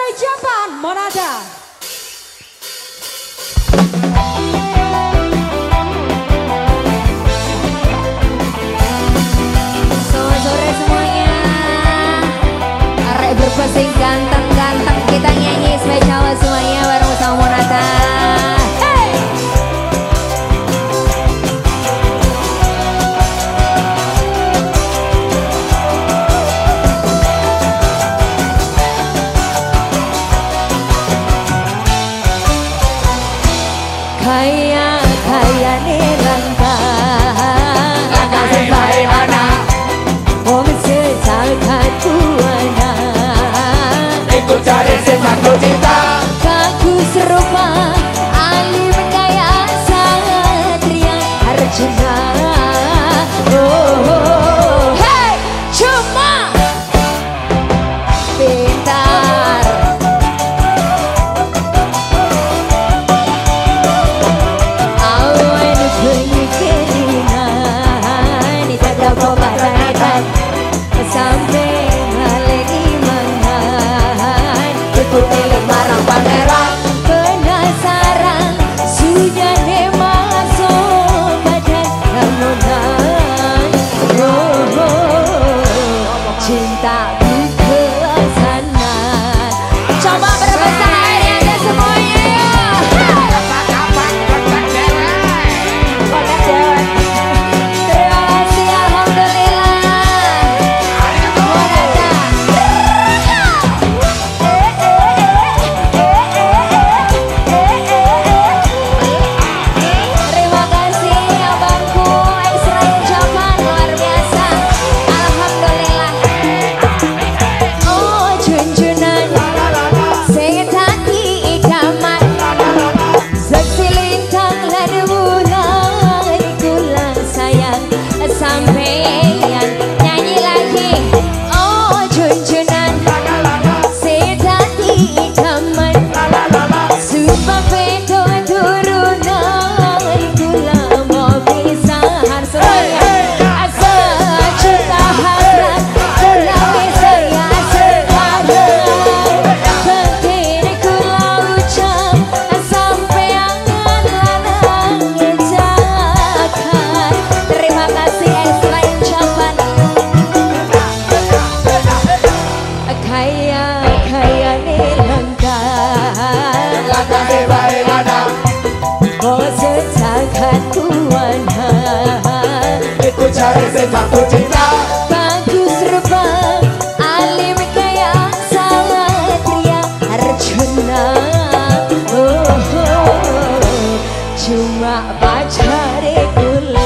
Serai Japan Monada. Cari Cuma baca di kulit